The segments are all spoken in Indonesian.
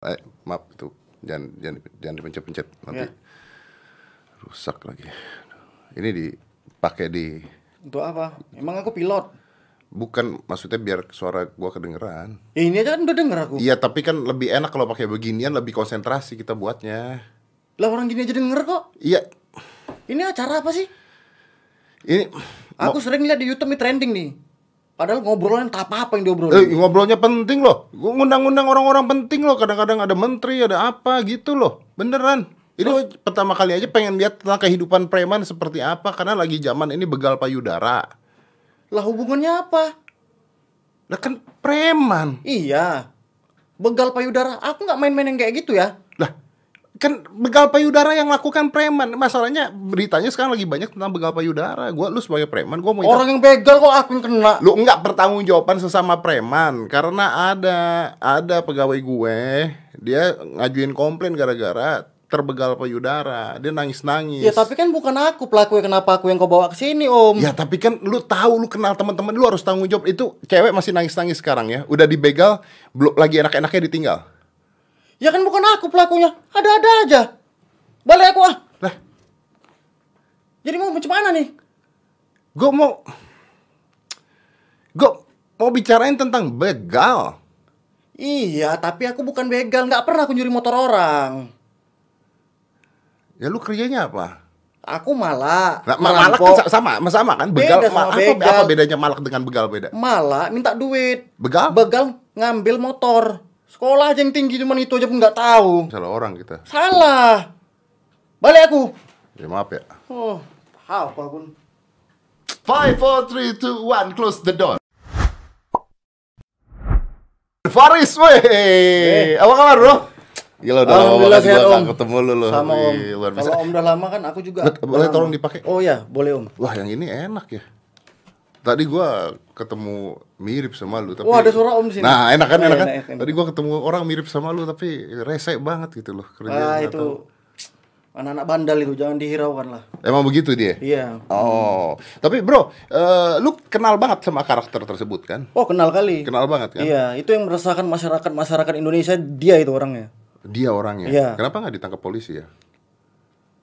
Eh, maaf itu jangan jangan jangan dipencet-pencet nanti Ya. rusak lagi. Ini dipakai di Untuk apa? Emang aku pilot. bukan maksudnya biar suara gua kedengeran. Ya, ini aja kan udah denger aku. Iya, tapi kan lebih enak kalau pakai beginian lebih konsentrasi kita buatnya. Lah orang gini aja denger kok. Iya. Ini acara apa sih? Ini Aku sering lihat di YouTube nih trending nih. Padahal ngobrolan tak apa-apa yang diobrolin. Eh, ngobrolnya penting loh. Gua ngundang-undang orang-orang penting loh. Kadang-kadang ada menteri, ada apa gitu loh. Beneran. Ini pertama kali aja pengen lihat tentang kehidupan preman seperti apa karena lagi zaman ini begal payudara. Lah hubungannya apa? Lah kan preman. Iya. Begal payudara. Aku nggak main-main yang kayak gitu ya. Kan begal payudara yang lakukan preman. Masalahnya beritanya sekarang lagi banyak tentang begal payudara. Gua lu sebagai preman, gua mau Orang yang begal kok aku yang kena. lu enggak pertanggungjawaban sesama preman karena ada ada pegawai gue dia ngajuin komplain gara-gara terbegal payudara dia nangis nangis Ya tapi kan bukan aku pelaku kenapa aku yang kau bawa ke sini om. Ya, tapi kan lu tahu lu kenal teman-teman lu harus tanggung jawab itu cewek masih nangis nangis sekarang ya udah dibegal belum lagi enak-enaknya ditinggal Ya kan bukan aku pelakunya. Ada-ada aja. Balik aku ah. lah Jadi mau macam mana nih? gue mau gue mau bicarain tentang begal Iya, tapi aku bukan begal. Nggak pernah aku nyuri motor orang. ya lu kerjanya apa Aku malah Nah, ma- malak merampok. kan sa- sama sama kan begal, Beda sama apa, begal. apa bedanya malak dengan begal beda malah minta duit. begal Begal ngambil motor. Sekolah aja yang tinggi cuman itu aja pun nggak tahu. salah orang kita Salah. Balik aku. ya maaf ya Oh, apa pun. Five, four, three, two, one, close the door. Faris, weh, apa kabar bro? Gila udah lama banget sehat gua om. nggak ketemu lu loh. Sama om. Kalau om udah lama kan aku juga. Boleh tolong dipakai? Oh ya, boleh om. Wah yang ini enak ya. Tadi gua ketemu mirip sama lu tapi Wah, ada suara om sini. Nah, enak kan, Oh, enak iya, kan? enak, enak. Tadi gua ketemu orang mirip sama lu tapi rese banget gitu loh kerjanya. Ah itu anak-anak bandal itu jangan dihiraukan lah. Emang begitu dia? Iya. Oh, tapi bro, eh, lu kenal banget sama karakter tersebut kan? Oh kenal kali. Kenal banget kan? Iya, itu yang meresahkan masyarakat masyarakat Indonesia dia itu orangnya. Dia orangnya. Iya. Kenapa nggak ditangkap polisi ya?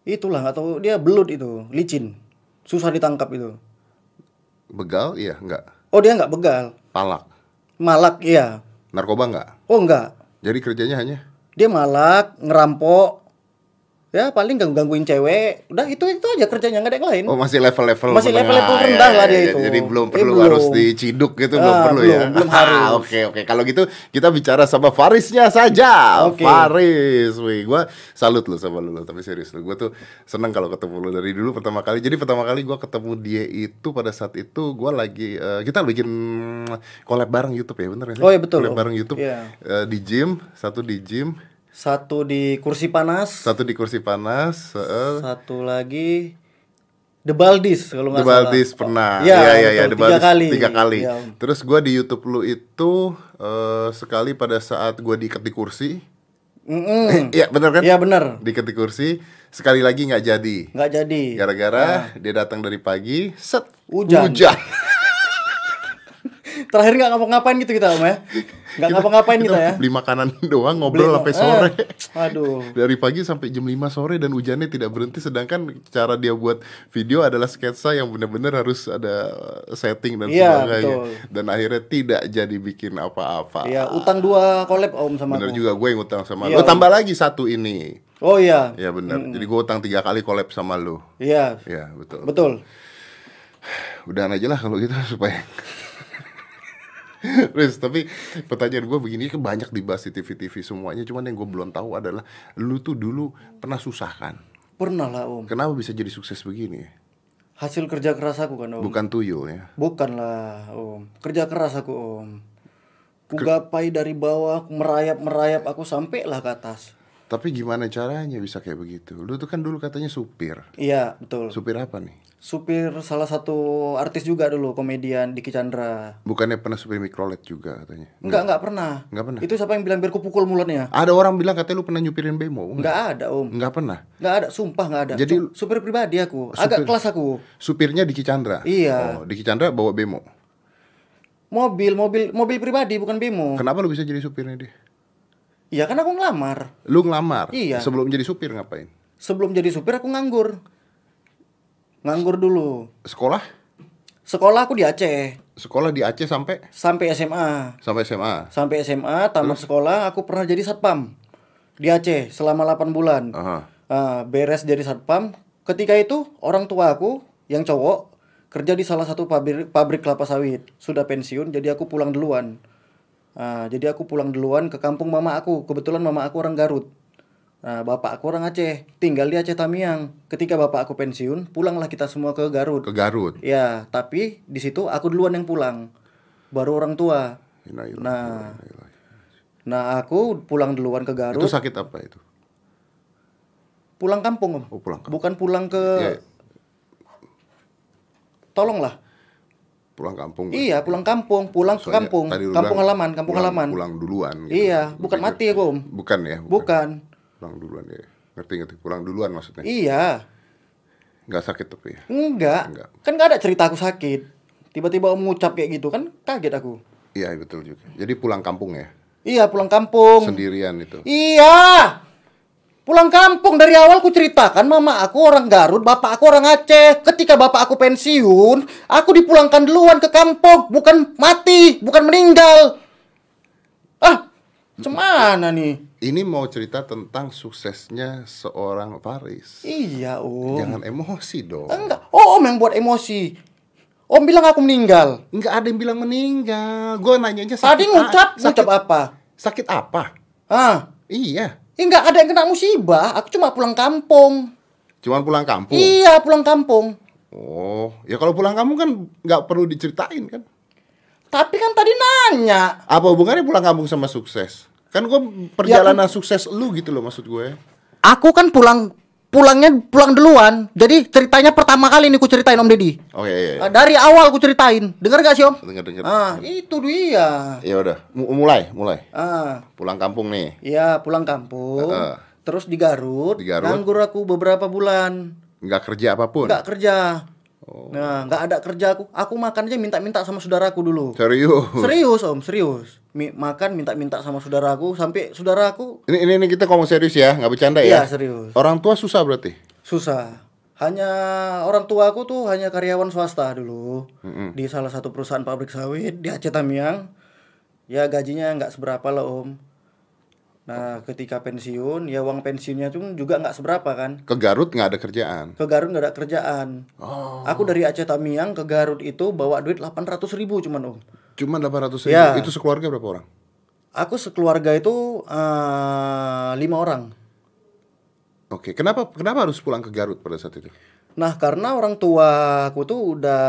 Itulah nggak tahu dia belut itu, licin, susah ditangkap itu. Begal? Iya, enggak. Oh dia nggak begal, Palak. malak iya. Narkoba enggak? Oh enggak, Jadi kerjanya hanya dia malak, ngerampok, ya paling ganggu gangguin cewek. Udah itu itu aja kerjanya nggak ada yang lain. Oh masih level-level Masih menengah. level-level Ya, rendah ya, lah dia ya. itu. Jadi belum Eh, perlu belum. harus diciduk gitu belum Ah, perlu belum, ya. belum Ah, harus. Oke oke kalau gitu kita bicara sama Farisnya saja. Oke. Faris, wih, gua salut lu sama lu, tapi serius lu. Gua tuh seneng kalau ketemu lu dari dulu pertama kali. Jadi pertama kali gua ketemu dia itu pada saat itu gua lagi eh, kita bikin collab bareng YouTube ya, bener ya? Oh, iya, betul, Collab bareng YouTube Iya. eh, di gym, satu di gym, Satu di kursi panas, satu di kursi panas, heeh. satu lagi The Baldis kalau The nggak salah. Baldis pernah. Iya, Iya, iya, iya, betul. The Tiga Baldis kali. Tiga kali. Om. Terus gua di YouTube lu itu eh, sekali pada saat gua diikat di kursi. Mm-mm. Iya, bener kan? Iya bener, Diikat di kursi, sekali lagi nggak jadi. nggak jadi. Gara-gara dia datang dari pagi, set Hujan. hujan. Terakhir nggak ngapa-ngapain gitu kita om ya? Nggak ngapa-ngapain kita ya? Beli makanan doang, ngobrol sampai Eh, sore. aduh. Dari pagi sampai jam 5 sore dan hujannya tidak berhenti sedangkan cara dia buat video adalah sketsa yang benar-benar harus ada setting dan Iya, sebagainya. betul. Dan akhirnya tidak jadi bikin apa-apa. Iya, utang dua collab om sama Bener aku. juga gue yang utang sama Iya, lu. Tambah lagi satu ini. Oh iya. Ya bener. Jadi gue utang tiga kali collab sama lu. Iya. Ya betul. Betul. Udahan aja lah kalau gitu supaya. Riz, tapi pertanyaan gue begini kan banyak dibahas di TV-TV semuanya. Cuman yang gue belum tahu adalah lu tuh dulu pernah susah kan? Pernah lah om. Kenapa bisa jadi sukses begini? Hasil kerja keras aku kan om. Bukan tuyul ya. Bukan lah om. Kerja keras aku om. Ku gapai dari bawah, aku merayap merayap aku sampailah ke atas. Tapi gimana caranya bisa kayak begitu? Lu tuh kan dulu katanya supir. Iya betul. Supir apa nih? Supir salah satu artis juga dulu komedian Diki Chandra. Bukannya pernah supir mikrolet juga katanya? Enggak enggak pernah. Enggak pernah. Itu siapa yang bilang biar ku pukul mulutnya? Ada orang bilang katanya lu pernah nyupirin bemo. Enggak. Enggak ada om. Enggak pernah. Enggak ada, sumpah enggak ada. Jadi- Su- supir pribadi aku. Agak Supir- kelas aku. Supirnya Diki Chandra. Iya. Oh, Diki Chandra bawa bemo. Mobil, mobil, mobil pribadi bukan bemo. Kenapa lu bisa jadi supirnya dia? Iya kan aku ngelamar. Lu ngelamar. Iya. Sebelum jadi supir ngapain? Sebelum jadi supir aku nganggur. Nganggur dulu. Sekolah? Sekolah aku di Aceh Sekolah di Aceh sampai sampai SMA. sampai SMA. Sampai SMA tamat sekolah aku pernah jadi satpam di Aceh selama 8 bulan. Aha. Ah, beres jadi satpam. Ketika itu orang tua aku yang cowok kerja di salah satu pabrik pabrik kelapa sawit. Sudah pensiun jadi aku pulang duluan. Ah, jadi aku pulang duluan ke kampung mama aku. Kebetulan mama aku orang Garut. Nah, bapak aku orang Aceh, tinggal di Aceh Tamiang. Ketika bapak aku pensiun, pulanglah kita semua ke Garut. Ke Garut. Ya, tapi di situ aku duluan yang pulang. Baru orang tua. Innalillahi Nah. ilaihi. Nah, aku pulang duluan ke Garut. Itu sakit apa itu? Pulang kampung, Om. Oh, pulang kampung. Bukan pulang ke Iya. Tolonglah. Pulang kampung. Iya, pulang kampung, pulang ke Soalnya kampung. lu Kampung bilang halaman, kampung pulang- halaman. Pulang duluan. gitu. Iya, bukan pikir- mati aku, Om. Bukan ya? Bukan. Pulang duluan ya. Ngerti ngerti. Pulang duluan maksudnya. Iya. Nggak sakit tapi ya. Enggak. Enggak. Kan nggak ada cerita aku sakit. Tiba-tiba Om ngucap kayak gitu kan kaget aku. Iya betul juga. Jadi pulang kampung ya. Iya, pulang kampung. Sendirian itu. Iya. Pulang kampung dari awal ku ceritakan mama aku orang Garut, bapak aku orang Aceh. Ketika bapak aku pensiun, aku dipulangkan duluan ke kampung, bukan mati, bukan meninggal. Ah, cemana nih? Ini mau cerita tentang suksesnya seorang Faris. Iya, Om. Jangan emosi dong. Enggak. Oh, Om yang buat emosi. Om bilang aku meninggal. Nggak ada yang bilang meninggal. Gue nanyanya sakit Tadi ngucap, sakit, ngucap apa? sakit apa? Ah, Iya. enggak ada yang kena musibah. Aku cuma pulang kampung. Cuman pulang kampung. Iya, pulang kampung. Oh, ya kalau pulang kampung kan nggak perlu diceritain kan? Tapi kan tadi nanya. Apa hubungannya pulang kampung sama sukses? Kan gue perjalanan sukses lu gitu loh maksud gue. Aku kan pulang pulangnya pulang duluan. Jadi ceritanya pertama kali ini ku ceritain Om Deddy. Oke, iya, iya. Ah, Dari awal ku ceritain. Dengar gak sih Om? Dengar dengar. Ah, itu dia. Ya udah, mu- mulai, mulai. Ah, Pulang kampung nih. iya pulang kampung. Heeh. Terus di Garut, Di Garut. nganggur aku beberapa bulan. Nggak kerja apa pun. Nggak kerja. Oh. Nah, nggak ada kerja aku. Aku makan aja minta-minta sama saudaraku dulu. Serius. Serius Om, serius. Mi- makan minta-minta sama saudaraku sampai saudaraku Ini, ini ini kita ngomong serius ya, nggak bercanda Iya, ya. serius. Orang tua susah berarti. Susah. Hanya orang tua aku tuh hanya karyawan swasta dulu di salah satu perusahaan pabrik sawit di Aceh Tamiang. Ya gajinya nggak seberapa lah om. Nah ketika pensiun ya uang pensiunnya tuh juga nggak seberapa kan. Ke Garut nggak ada kerjaan. Ke Garut nggak ada kerjaan. Oh. Aku dari Aceh Tamiang ke Garut itu bawa duit 800 ribu cuman om. Cuma 800 ribu. Ya. Itu sekeluarga berapa orang? Aku sekeluarga itu eh, lima orang. Oke, kenapa kenapa harus pulang ke Garut pada saat itu? Nah karena orang tua aku tuh udah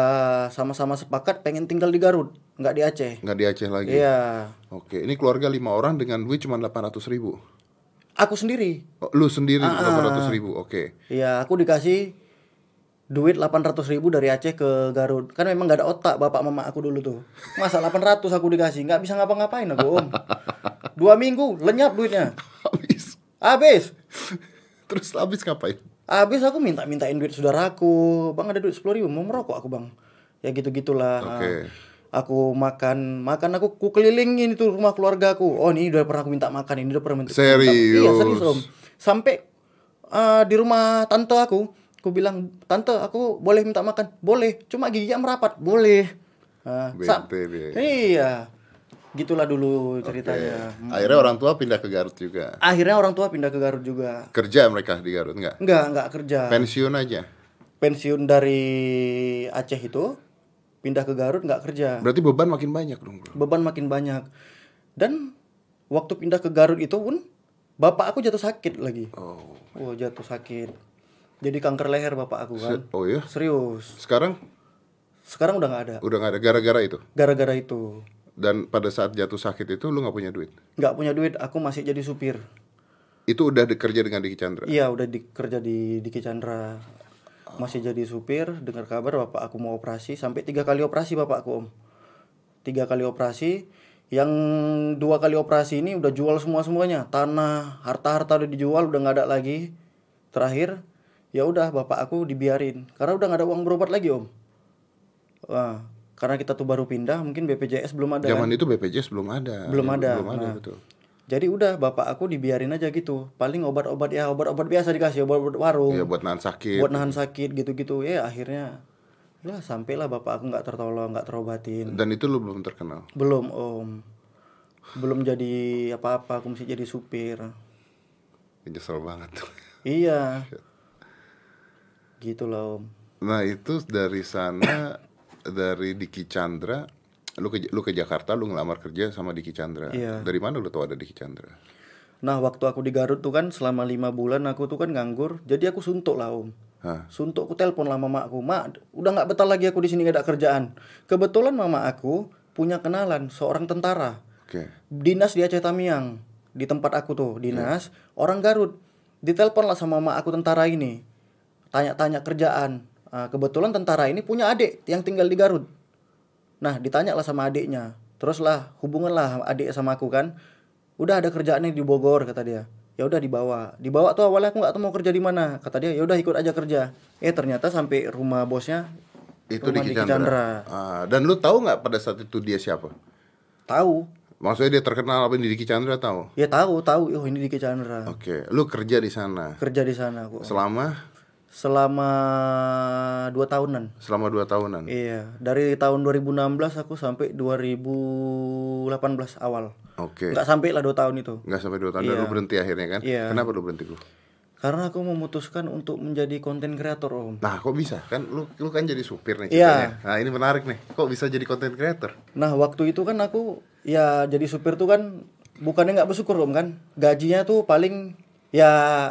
sama-sama sepakat pengen tinggal di Garut, nggak di Aceh. Nggak di Aceh lagi. Iya, Oke, ini keluarga lima orang dengan duit cuma 800 ribu. aku sendiri. Oh, lu sendiri Ah, 800 ribu, oke. Iya, aku dikasih duit 800 ribu dari Aceh ke Garut. Kan memang nggak ada otak bapak mama aku dulu tuh. Masa 800 aku dikasih, nggak bisa ngapa-ngapain aku om. Dua minggu lenyap duitnya. Habis. Habis. Terus habis ngapain? Habis aku minta-mintain duit saudaraku. Bang ada duit 10 ribu, mau merokok aku bang. Ya gitu-gitulah. Oke. Aku makan, makan aku ku kelilingin itu rumah keluargaku. Oh ini udah pernah aku minta makan, ini udah pernah minta. Serius? Iya serius om. Sampai eh, di rumah tante aku, aku bilang tante aku boleh minta makan, boleh. Cuma giginya merapat, boleh. Sa- Bete dia. iya, gitulah dulu ceritanya. Oke. Akhirnya orang tua pindah ke Garut juga. Akhirnya orang tua pindah ke Garut juga. Kerja mereka di Garut nggak? Enggak, enggak kerja. Pensiun aja. Pensiun dari Aceh itu pindah ke Garut nggak kerja. Berarti beban makin banyak dong, Bro. beban makin banyak dan waktu pindah ke Garut itu pun bapak aku jatuh sakit lagi Oh. oh jatuh sakit jadi kanker leher bapak aku kan Oh ya. serius Sekarang sekarang udah nggak ada udah nggak ada gara-gara itu. gara-gara itu Dan pada saat jatuh sakit itu lu nggak punya duit. nggak punya duit aku masih jadi supir. Itu udah dikerja dengan Diki Chandra. iya udah di, kerja di Diki Chandra. Masih jadi supir dengar kabar bapak aku mau operasi. Sampai tiga kali operasi bapakku om. Tiga kali operasi. Yang dua kali operasi ini udah jual semua semuanya tanah harta harta udah dijual udah nggak ada lagi. Terakhir ya udah bapak aku dibiarin. Karena udah nggak ada uang berobat lagi om. Wah, karena kita tuh baru pindah mungkin BPJS belum ada kan? Zaman itu BPJS belum ada. Belum ada, Belum ada nah. betul. Jadi udah bapak aku dibiarin aja gitu. Paling obat-obat ya obat-obat biasa dikasih obat-obat warung. Iya buat nahan sakit. buat nahan sakit gitu-gitu. Ya akhirnya ya sampailah bapak aku nggak tertolong, nggak terobatin. Dan itu lu belum terkenal. Belum om. Belum jadi apa-apa, aku mesti jadi supir. Nyesel banget. Iya. Gitu lah om. Nah itu dari sana dari Diki Chandra, lu ke lu ke Jakarta, lu ngelamar kerja sama Diki Chandra. Iya. Dari mana lu tahu ada Diki Chandra? Nah waktu aku di Garut tuh kan selama lima bulan aku tuh kan nganggur. Jadi aku suntuk lah om. Hah? Suntuk aku telepon lah mama aku. Mak, udah nggak betah lagi aku di sini gak ada kerjaan. Kebetulan mama aku punya kenalan seorang tentara. Oke. Dinas di Aceh Tamiang. Di tempat aku tuh, dinas. Orang Garut. Ditelepon lah sama mama aku tentara ini. Tanya-tanya kerjaan. Ah, kebetulan tentara ini punya adik yang tinggal di Garut. Nah, ditanya lah sama adiknya. Terus lah hubungan lah adik sama aku kan. Udah ada kerjaannya di Bogor kata dia. Ya udah dibawa. Dibawa tuh awalnya aku nggak tahu mau kerja di mana. Kata dia, ya udah ikut aja kerja. Eh ternyata sampai rumah bosnya Itu rumah Chandra. Chandra. Ah, dan lu tahu nggak pada saat itu dia siapa? tahu. Maksudnya dia terkenal apa di Diki Chandra tahu? Ya tahu, tahu. Oh, ini Diki Chandra. Oke, lu kerja di sana Kerja di sana aku. selama Selama dua tahunan. selama dua tahunan. Iya, dari tahun 2016 aku sampai 2018 awal. Oke. Nggak sampai lah dua tahun itu. Nggak sampai dua tahun Iya. lu berhenti akhirnya kan? Iya. Kenapa lu berhenti lu? Karena aku memutuskan untuk menjadi konten kreator, Om. Nah, kok bisa? Kan lu lu kan jadi supir nih Iya. ceritanya. Nah, ini menarik nih. Kok bisa jadi content creator? Nah, waktu itu kan aku ya jadi supir tuh kan bukannya nggak bersyukur, Om kan. Gajinya tuh paling ya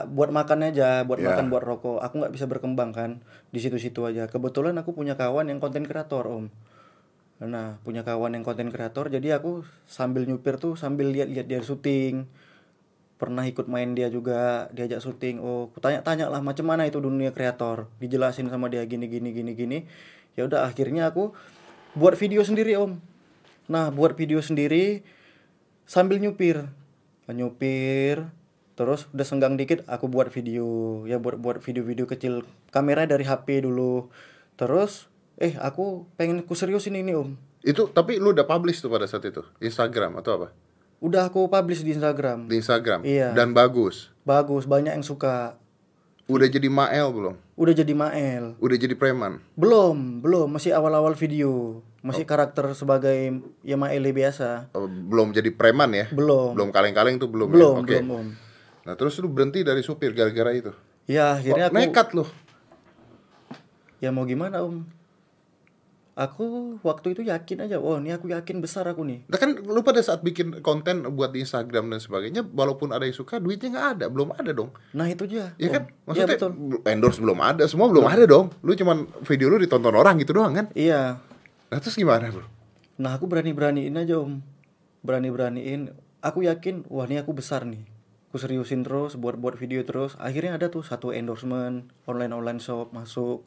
buat makan aja, buat Iya. makan, buat rokok. Aku nggak bisa berkembang kan di situ-situ aja. Kebetulan aku punya kawan yang konten kreator, Om. Nah, punya kawan yang konten kreator, jadi aku sambil nyupir tuh sambil lihat-lihat dia syuting. Pernah ikut main dia juga, diajak syuting. Oh, tanya-tanya lah macam mana itu dunia kreator. Dijelasin sama dia gini gini gini gini. Ya udah akhirnya aku buat video sendiri, Om. Nah, buat video sendiri sambil nyupir. Nyupir, terus udah senggang dikit aku buat video. Ya buat buat video-video kecil. Kamera dari HP dulu. Terus eh aku pengen ku seriusin ini, Om. Itu tapi lu udah publish tuh pada saat itu. Instagram atau apa? Udah aku publish di Instagram. Di Instagram. Iya. Dan bagus. Bagus, banyak yang suka. Udah jadi Mael belum? Udah jadi Mael. Udah jadi preman. Belum, belum, masih awal-awal video. Masih karakter sebagai ya Maele biasa. Oh, belum jadi preman ya? Belum. Belum kaleng-kaleng tuh belum. Belum, ya? Oke. belum, Om. Nah, terus lu berhenti dari supir gara-gara itu. Ya, akhirnya Kok aku nekat lu. Ya mau gimana om? Aku waktu itu yakin aja, oh ini aku yakin besar aku nih. Nah kan lu pada saat bikin konten buat di Instagram dan sebagainya, walaupun ada yang suka, duitnya nggak ada, belum ada dong. Nah itu aja. Ya Om. kan, Iya maksudnya betul. endorse belum ada, semua belum ada dong. Lu cuman video lu ditonton orang gitu doang kan? Iya. Nah terus gimana bro? Nah aku berani-beraniin aja om. Berani-beraniin. Aku yakin, wah ini aku besar nih. Aku seriusin terus, buat-buat video terus. Akhirnya ada tuh satu endorsement, online-online shop masuk.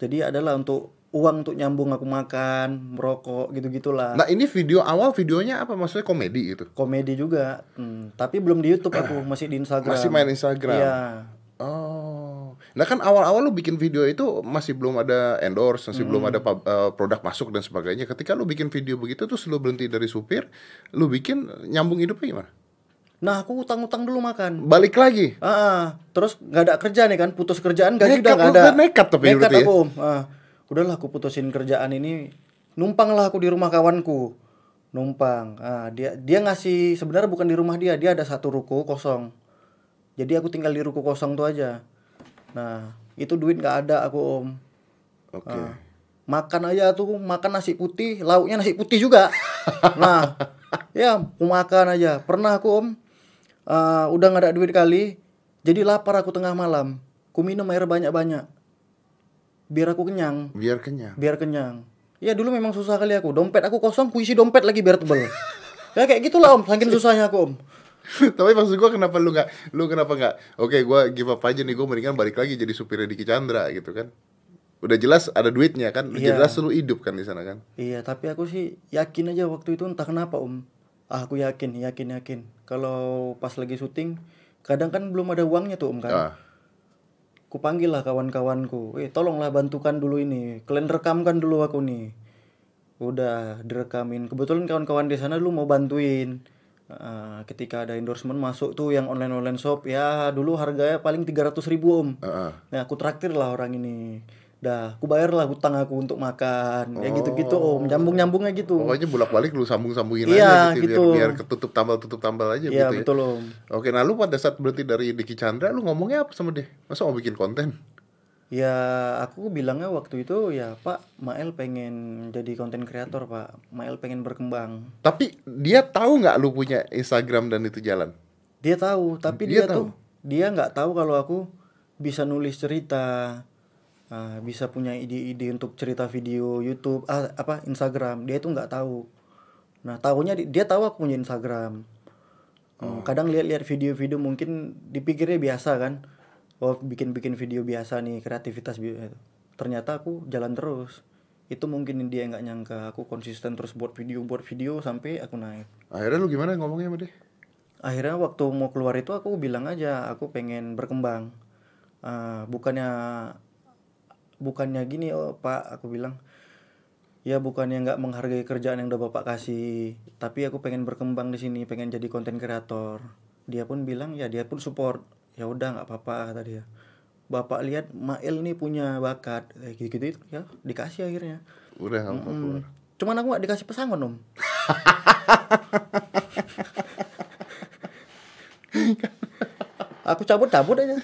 Jadi adalah untuk uang untuk nyambung aku makan, merokok, gitu-gitulah. Nah ini video awal videonya apa? Maksudnya komedi gitu? Komedi juga. Hmm, tapi belum di YouTube aku, masih di Instagram. Masih main Instagram? Iya. Oh, nah kan awal-awal lu bikin video itu masih belum ada endorse, masih belum ada eh, produk masuk dan sebagainya. Ketika lu bikin video begitu terus lu berhenti dari supir, lu bikin nyambung hidupnya gimana? Nah aku utang-utang dulu makan. Balik lagi. Ah, ah. terus nggak ada kerja nih kan, putus kerjaan gaji udah nggak ada. nekat tapi nekat berarti ya? aku. Ah, udahlah aku putusin kerjaan ini, numpang lah aku di rumah kawanku, numpang. Ah, dia dia ngasih sebenarnya bukan di rumah dia, dia ada satu ruko kosong. Jadi aku tinggal di ruko kosong tuh aja. Nah itu duit nggak ada aku om. Oke. Ah, makan aja tuh makan nasi putih, lauknya nasi putih juga. nah, ya aku makan aja. Pernah aku om, eh, udah nggak ada duit kali, jadi lapar aku tengah malam. Ku minum air banyak-banyak, biar aku kenyang, Biar kenyang. biar kenyang. Ya dulu memang susah kali aku, dompet aku kosong, ku isi dompet lagi biar tebel. ya kayak gitulah om, saking susahnya aku om. Tapi maksud gua kenapa lu nggak, lu kenapa nggak? Oke, gua give up aja nih, gua mendingan balik lagi jadi supirnya Diki Chandra gitu kan. Udah jelas ada duitnya kan, udah Iya. jelas lu hidup kan di sana kan. Iya, tapi aku sih yakin aja waktu itu entah kenapa om. Ah, aku yakin, yakin, yakin. Kalau pas lagi syuting, kadang kan belum ada uangnya tuh om kan. Ah. Ku panggil lah kawan-kawanku, eh tolonglah bantukan dulu ini, kalian rekamkan dulu aku nih. Udah direkamin. Kebetulan kawan-kawan di sana dulu mau bantuin. Eh, ketika ada endorsement masuk tuh yang online online shop ya dulu harganya paling 300 ribu om Heeh. Nah, aku traktir lah orang ini. Dah, aku bayar lah hutang aku untuk makan. Ya gitu-gitu om, nyambung-nyambungnya gitu. Pokoknya bolak-balik lu sambung-sambungin Iya, aja gitu, gitu. biar biar ketutup tambal tutup tambal aja Iya gitu ya. betul om. Oke, nah lu pada saat berhenti dari Diki Chandra lu ngomongnya apa sama dia? Masa mau bikin konten? Ya aku bilangnya waktu itu ya Pak Mael pengen jadi konten kreator Pak. Mael pengen berkembang. Tapi dia tahu nggak lu punya Instagram dan itu jalan? Dia tahu, tapi Dia dia, tahu? tuh dia nggak tahu kalau aku bisa nulis cerita, ah, bisa punya ide-ide untuk cerita video YouTube, ah, apa Instagram. Dia itu nggak tahu. Nah tahunya di- dia tahu aku punya Instagram. Hmm, Kadang lihat-lihat video-video mungkin dipikirnya biasa kan. Oh bikin-bikin video biasa nih kreativitas bi- Ternyata aku jalan terus. Itu mungkin dia nggak nyangka aku konsisten terus buat video buat video sampai aku naik. Akhirnya lu gimana ngomongnya sama dia? akhirnya waktu mau keluar itu aku bilang aja aku pengen berkembang Ah, bukannya bukannya gini oh pak aku bilang ya bukannya nggak menghargai kerjaan yang udah bapak kasih tapi aku pengen berkembang di sini pengen jadi konten kreator. Dia pun bilang ya dia pun support. Ya udah nggak apa-apa kata dia. Bapak lihat Mail nih punya bakat. Eh, gitu gitu ya dikasih akhirnya. Udah Hmm. keluar. cuman aku nggak dikasih pesangon om. Aku cabut-cabut aja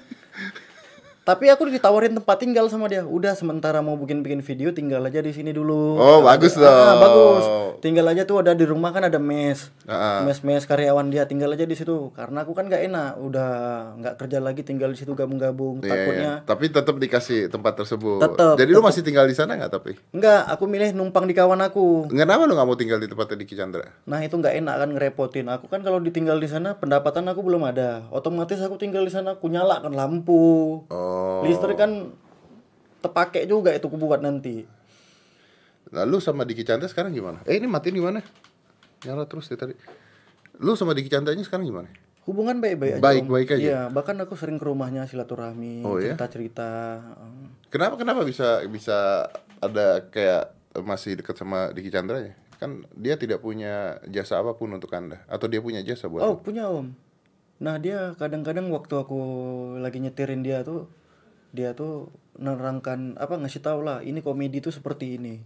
tapi aku ditawarin tempat tinggal sama dia udah sementara mau bikin bikin video tinggal aja di sini dulu Oh, bagus Ah, dong. bagus tinggal aja tuh ada di rumah kan ada mes Ah, ah. mes mes karyawan dia tinggal aja di situ karena aku kan nggak enak udah nggak kerja lagi tinggal di situ gabung-gabung Iya, takutnya iya. Tapi tetap dikasih tempat tersebut. Tetep, Jadi lu masih tinggal di sana nggak tapi? nggak aku milih numpang di kawan aku Kenapa lu nggak mau tinggal di tempatnya Diki Chandra? Nah itu nggak enak kan ngerepotin aku kan kalau ditinggal di sana pendapatan aku belum ada otomatis aku tinggal di sana aku nyalakan lampu Oh. Listrik kan terpakai juga itu aku buat nanti Lalu sama Diki Chandra sekarang gimana? Eh ini matiin gimana? Nyala terus deh tadi. Lu sama Diki Chandranya sekarang gimana? hubungan baik-baik aja Baik-baik aja? iya bahkan aku sering ke rumahnya silaturahmi Oh, iya? cerita-cerita Kenapa kenapa bisa bisa ada kayak masih dekat sama Diki Chandra ya? Kan dia tidak punya jasa apa pun untuk Anda atau dia punya jasa buat oh lu? punya om nah dia kadang-kadang waktu aku lagi nyetirin dia tuh dia tuh nerangkan apa ngasih tau lah ini komedi tuh seperti ini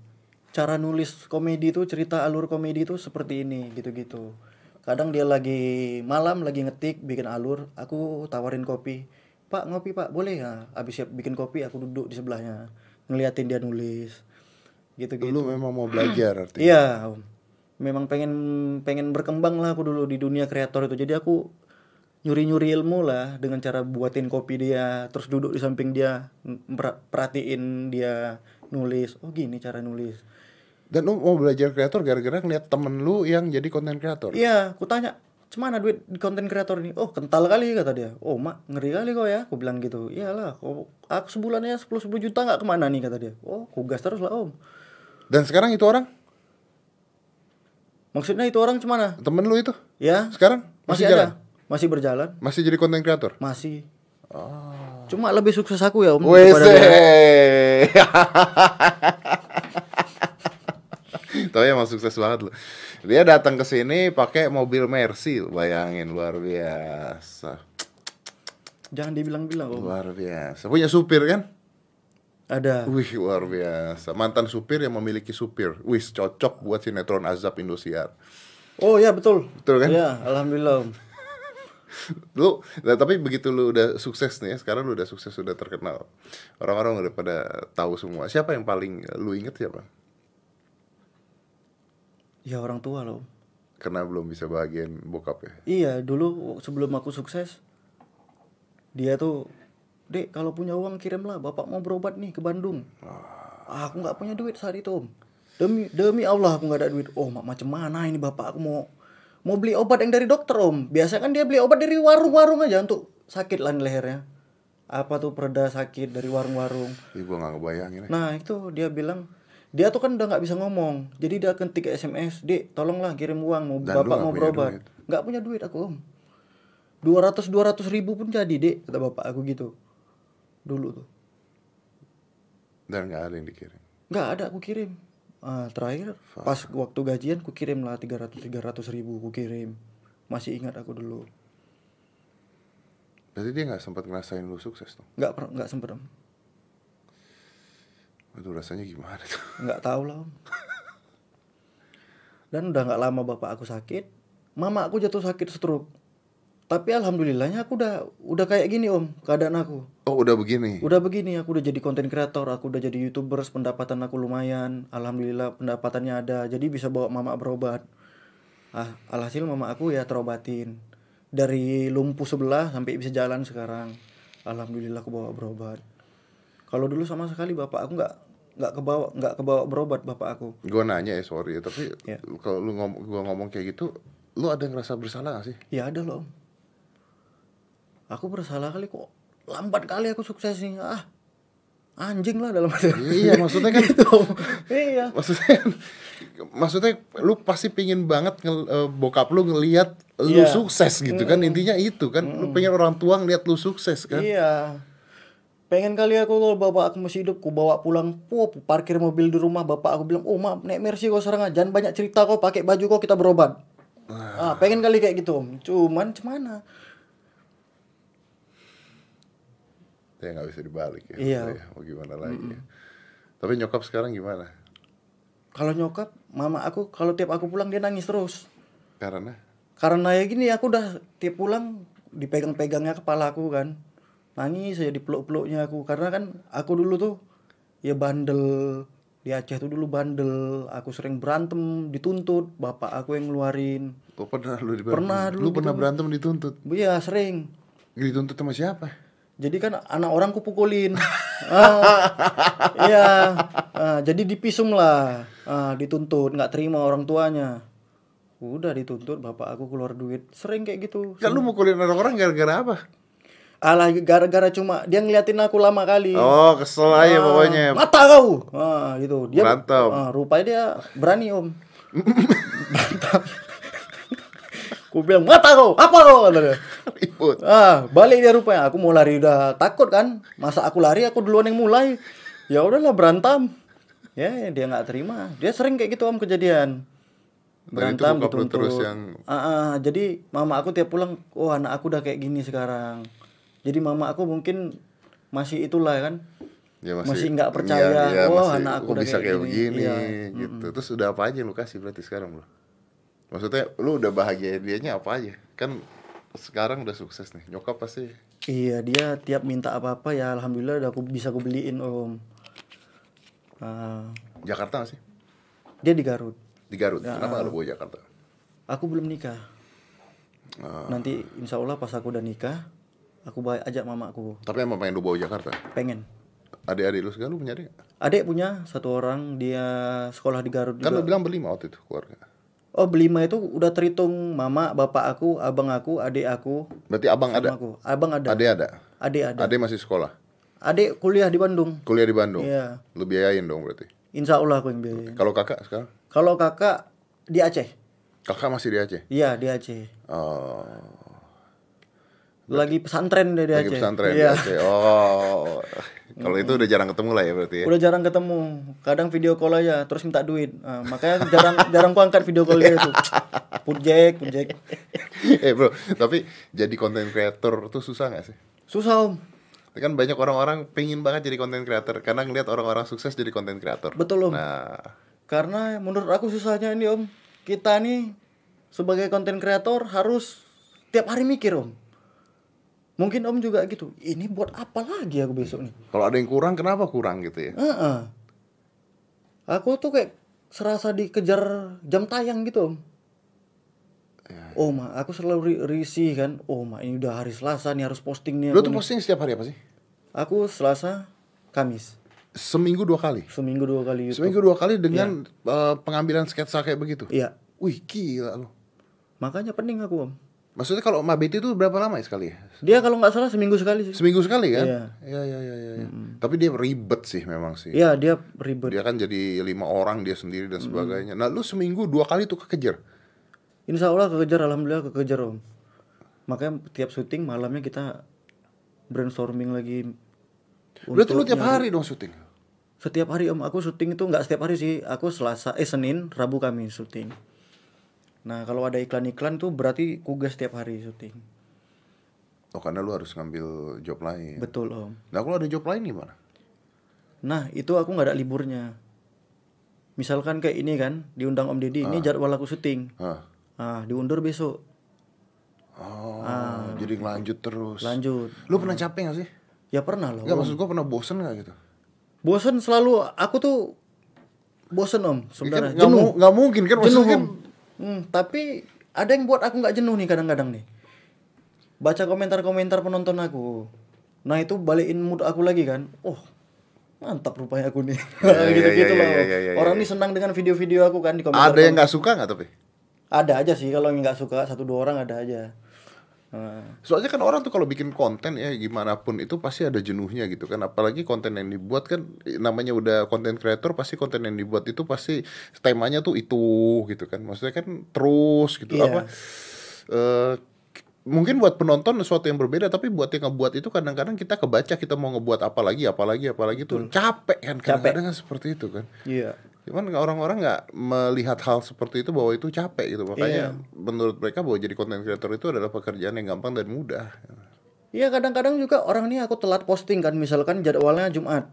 cara nulis komedi tuh cerita alur komedi tuh seperti ini gitu-gitu kadang dia lagi malam lagi ngetik bikin alur aku tawarin kopi pak ngopi pak boleh ya abis siap bikin kopi aku duduk di sebelahnya ngeliatin dia nulis gitu-gitu Lu memang mau belajar artinya. Iya. Memang pengen pengen berkembang lah aku dulu di dunia kreator itu. Jadi aku nyuri-nyuri ilmu lah dengan cara buatin kopi dia, terus duduk di samping dia, perhatiin dia nulis. Oh gini cara nulis. Dan lu mau belajar kreator gara-gara ngeliat temen lu yang jadi konten kreator. Iya, aku tanya, "Cemana duit di konten kreator ini?" "Oh, kental kali," kata dia. "Oh, Mak, ngeri kali kok ya." Aku bilang gitu. "Iyalah, kok aku sebulannya 10 10 juta nggak ke mana nih?" kata dia. "Oh, aku gas terus lah, Om." Dan sekarang itu orang Maksudnya itu orang cemana? temen lu itu Ya, sekarang masih, masih, jalan? Masih berjalan. Masih jadi konten kreator? Masih. Cuma lebih sukses aku ya om. Wese. dia. Tapi emang sukses banget loh. Dia datang ke sini pakai mobil Mercy, bayangin luar biasa. Jangan dibilang-bilang om. Luar biasa. Punya supir kan? Ada. Wih, luar biasa. Mantan supir yang memiliki supir. Wih, cocok buat sinetron Azab Indosiar. Oh ya betul. Betul kan? Ya, alhamdulillah om. Lu, nah, tapi begitu lu udah sukses nih, ya, sekarang lu udah sukses, udah terkenal. Orang-orang udah pada tahu semua. Siapa yang paling lu inget siapa? Ya orang tua loh. Karena belum bisa bagian bokap ya. Iya dulu sebelum aku sukses dia tuh dek kalau punya uang kirimlah bapak mau berobat nih ke Bandung ah, aku nggak punya duit saat itu om demi demi Allah aku nggak ada duit oh mak macam mana ini bapak aku mau mau beli obat yang dari dokter om. Biasa kan dia beli obat dari warung-warung aja untuk sakit lah nih lehernya. Apa tuh pereda sakit dari warung-warung. Ih, gua gak ngebayangin ya. Nah itu dia bilang dia tuh kan udah nggak bisa ngomong, jadi dia ketik SMS, dek tolonglah kirim uang, mau Dan bapak nggak mau berobat, nggak punya duit aku om, dua ratus dua ratus ribu pun jadi dek kata bapak aku gitu, dulu tuh, Dan gak ada yang dikirim. nggak ada aku kirim, ah, terakhir pas waktu gajian aku kirim lah tiga ratus tiga ratus ribu aku kirim, masih ingat aku dulu. Berarti dia nggak sempat ngerasain lu sukses dong. nggak nggak sempet om. Aduh rasanya gimana tuh? nggak tahu lah om. Dan udah nggak lama bapak aku sakit mama aku jatuh sakit stroke tapi alhamdulillahnya aku udah udah kayak gini om keadaan aku Oh udah begini. udah begini aku udah jadi konten kreator aku udah jadi youtubers pendapatan aku lumayan alhamdulillah pendapatannya ada jadi bisa bawa mama berobat ah alhasil mama aku ya terobatin dari lumpuh sebelah sampai bisa jalan sekarang alhamdulillah aku bawa berobat kalau dulu sama sekali bapak aku nggak nggak kebawa nggak kebawa berobat bapak aku Gua nanya ya sorry ya, tapi Ya. kalau lu ngom gua ngomong kayak gitu, lu ada ngerasa bersalah gak sih? ya ada loh Om. Aku bersalah kali kok lambat kali aku sukses nih ah anjing lah dalam hati Iya, maksudnya kan- Om. iya Maksudnya, maksudnya lu pasti pingin banget ngel- eh, bokap lu ngelihat lu Iya. sukses gitu kan intinya itu kan, lu pengen orang tua ngeliat lu sukses kan? Iya. Pengen kali aku kalau bapak aku masih hidup, ku bawa pulang, pup, parkir mobil di rumah, bapak aku bilang, oh ma, naik mercy kau sekarang, jangan banyak cerita kau, pakai baju kau kita berobat. Ah, pengen kali kayak gitu om, cuman cemana? Ya nggak bisa dibalik ya. Iya. Ya, Mau gimana lagi ya. Tapi nyokap sekarang gimana? Kalau nyokap, mama aku kalau tiap aku pulang dia nangis terus. Karena Karena ya gini, aku udah tiap pulang dipegang-pegangnya kepala aku kan, nangis saya dipeluk-peluknya aku, karena kan aku dulu tuh ya bandel di Aceh tuh dulu bandel, aku sering berantem, dituntut, bapak aku yang ngeluarin. Oh, pernah lu Pernah Lu dulu pernah gitu. berantem dituntut? Iya sering. Dituntut sama siapa? Jadi kan anak orang kupukulin. ah, iya. Ah, jadi dipisum lah. Ah, dituntut, nggak terima orang tuanya. Udah dituntut, bapak aku keluar duit. Sering kayak gitu. Kan lu mukulin orang orang gara-gara apa? Alah gara-gara cuma dia ngeliatin aku lama kali. Oh, kesel aja Ah, pokoknya. Mata kau. Ah, gitu. Dia Berantem. Ah, rupanya dia berani, Om. Berantem. Ku bilang, "Mata kau. Apa kau?" Ribut. Ah, balik dia rupanya. Aku mau lari udah takut kan. Masa aku lari aku duluan yang mulai. Ya udahlah berantem. Ya, dia nggak terima. Dia sering kayak gitu om kejadian. Itu Berantem lu dituntut. terus yang- Ah, ah, jadi mama aku tiap pulang, oh anak aku udah kayak gini sekarang. Jadi mama aku mungkin masih itulah kan. Ya Masih nggak percaya, Iya, iya, wah, masih, anak aku kok udah bisa kayak kayak gini. begini Iya, gitu. Terus udah apa aja lu kasih berarti sekarang bro? Maksudnya lu udah bahagia dianya apa aja? Kan sekarang udah sukses nih. Nyokap pasti Iya, dia tiap minta apa-apa ya alhamdulillah udah aku bisa aku beliin om. Ah, Jakarta gak sih? dia di Garut. Di Garut. Ya. Kenapa lu bawa Jakarta? Aku belum nikah. Ah, Nanti insya Allah pas aku udah nikah, aku bawa ajak mamaku. tapi emang pengen lu bawa Jakarta? Pengen. Adik-adik lu segala lu punya adik? Adik punya satu orang, dia sekolah di Garut Kan lu juga. bilang berlima waktu itu keluarga. Oh berlima itu udah terhitung mama, bapak aku, abang aku, adik aku, Berarti abang ada? aku. Abang ada, Adik ada? adik ada. Adik masih sekolah? Adik kuliah di Bandung. Kuliah di Bandung? Iya. Lu biayain dong berarti? Insya Allah aku yang biayain. Kalau kakak sekarang? Kalau kakak di Aceh. Kakak masih di Aceh? Iya di Aceh. Oh, Lagi pesantren dia di lagi Aceh. pesantren Iya. di Aceh. Oh, kalau itu udah jarang ketemu lah ya berarti ya? Udah jarang ketemu. Kadang video call aja terus minta duit. Nah, makanya jarang jarang ku angkat video call dia tuh. Put jack. eh bro, tapi jadi content creator tuh susah gak sih? Susah om. Kan banyak orang-orang pengen banget jadi content creator karena ngeliat orang-orang sukses jadi content creator. Betul om. Nah, Karena menurut aku susahnya ini om. Kita nih sebagai konten kreator harus tiap hari mikir om. Mungkin om juga gitu. Ini buat apa lagi aku besok nih? kalau ada yang kurang, kenapa kurang gitu ya? Heeh. Aku tuh kayak serasa dikejar jam tayang gitu om. Oh ma, aku selalu ri- risih kan. Oh ma, ini udah hari Selasa nih harus posting nih. Lu aku tuh nih. posting setiap hari apa sih? Aku Selasa, Kamis. Seminggu dua kali. Seminggu dua kali YouTube. Seminggu dua kali dengan eh, pengambilan sketsa kayak begitu. Iya. Wih gila lu. Makanya pening aku om. Maksudnya kalau Mabiti itu berapa lama ya sekali ya? Dia kalau nggak salah seminggu sekali sih. Seminggu sekali kan? Iya. Iya iya iya. iya. Tapi dia ribet sih memang sih. Iya dia ribet. Dia kan jadi lima orang dia sendiri dan sebagainya. Nah lu seminggu dua kali tuh kekejar. Insya Allah kekejar, alhamdulillah kekejar om. Makanya tiap syuting malamnya kita brainstorming lagi. Berarti lu tiap nyari- hari dong syuting. Setiap hari om, aku syuting itu nggak setiap hari sih. Aku Selasa, eh Senin, Rabu kami syuting. Nah kalau ada iklan-iklan tuh berarti kugas setiap hari syuting. Oh karena lu harus ngambil job lain. Betul om. Nah kalau ada job lain gimana? Nah itu aku nggak ada liburnya. Misalkan kayak ini kan diundang Om Deddy, ini jadwal aku syuting. Hah. Ah diundur besok. Oh, Ah. jadi lanjut terus. Lanjut. Lu pernah capek gak sih? Ya pernah loh. Enggak maksud gua pernah bosen gak gitu? Bosen selalu aku tuh bosen om Ya kan sebenarnya. jenuh. mu- nggak mungkin kan jenuh maksudnya kan om. Hmm, tapi ada yang buat aku nggak jenuh nih kadang-kadang nih. Baca komentar-komentar penonton aku. Nah itu balikin mood aku lagi kan. Oh mantap rupanya aku nih. Ya, ya, Gitu-gitu ya, loh. Orang nih senang dengan video-video aku kan di komentar. ada yang nggak suka nggak tapi? Ada aja sih kalau yang nggak suka satu dua orang ada aja. Nah, Soalnya kan orang tuh kalau bikin konten ya gimana pun itu pasti ada jenuhnya gitu kan. Apalagi konten yang dibuat kan namanya udah konten kreator pasti konten yang dibuat itu pasti temanya tuh itu gitu kan. Maksudnya kan terus gitu Iya. apa eh, mungkin buat penonton sesuatu yang berbeda tapi buat yang ngebuat itu kadang-kadang kita kebaca kita mau ngebuat apa lagi apa lagi apa lagi tuh capek kan kadang-kadang kan seperti itu kan. iya. Cuman orang-orang nggak melihat hal seperti itu bahwa itu capek gitu. Makanya menurut mereka bahwa jadi content creator itu adalah pekerjaan yang gampang dan mudah. Iya kadang-kadang juga orang nih aku telat posting kan misalkan jadwalnya Jumat.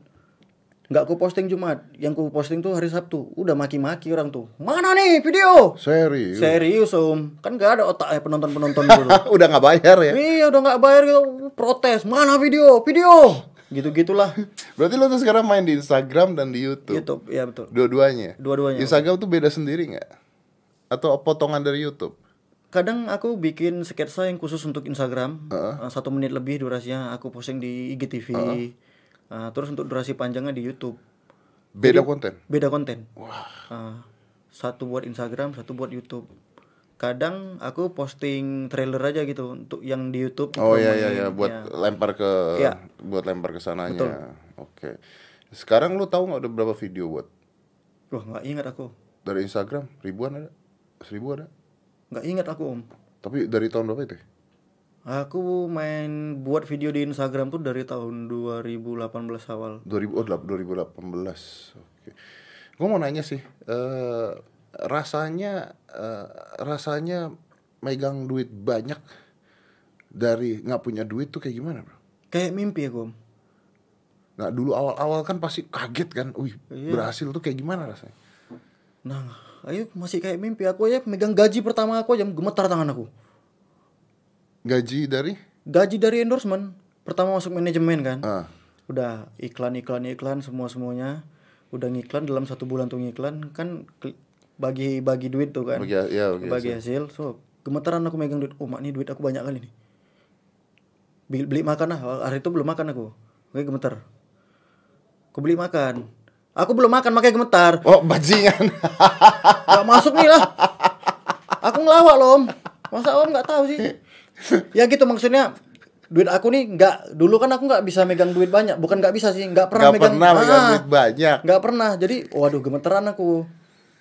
Nggak aku posting Jumat yang ku posting tuh hari Sabtu. Udah maki-maki orang tuh. Mana nih video? Serius. serius om. Kan nggak ada otak ya penonton penonton dulu. Udah nggak bayar ya. iya udah nggak bayar gitu. Protes. Mana video? Video gitu gitulah Berarti lo tuh sekarang main di Instagram dan di YouTube. YouTube ya betul Dua-duanya. dua-duanya Instagram tuh beda sendiri nggak? Atau potongan dari YouTube? kadang aku bikin sketsa yang khusus untuk Instagram eh, satu menit lebih durasinya aku posting di IGTV Eh, terus untuk durasi panjangnya di YouTube Beda konten. beda konten Wah. Ah, satu buat Instagram satu buat YouTube kadang aku posting trailer aja gitu untuk yang di YouTube Oh iya iya iya buat ya. lempar ke Iya. buat lempar ke sananya. Oke. Sekarang lu tahu nggak udah berapa video buat wah nggak ingat aku dari Instagram? Ribuan ada? Seribu ada? nggak ingat aku om Tapi dari tahun berapa itu? ya? aku main buat video di Instagram tuh dari tahun 2018 awal 2000 oh, 2018. Oke. Gue mau nanya sih, eh rasanya eh, rasanya megang duit banyak dari nggak punya duit tuh kayak gimana, Bro? kayak mimpi aku om Nah, dulu awal-awal kan pasti kaget kan. Wih, berhasil tuh kayak gimana rasanya? nah ayo masih kayak mimpi aku ya megang gaji pertama aku aja gemetar tangan aku Gaji dari gaji dari endorsement pertama masuk manajemen kan ah, udah iklan iklan iklan semua semuanya udah ngiklan dalam satu bulan tuh ngiklan kan bagi bagi duit tuh kan. Bagi ya bagi bagi hasil. so gemetaran aku megang duit. Oh mak ini duit aku banyak kali nih. Beli, beli makan lah. Hari itu belum makan aku. Oke gemetar aku beli makan. Aku belum makan makanya gemetar. Oh, bajingan. Gak masuk nih lah. Aku ngelawak loh om. Masa om nggak tahu sih? Ya gitu maksudnya duit aku nih nggak dulu kan aku nggak bisa megang duit banyak. Bukan nggak bisa sih nggak pernah Gak megang. pernah megang Ah, duit banyak. nggak pernah. Jadi waduh gemeteran aku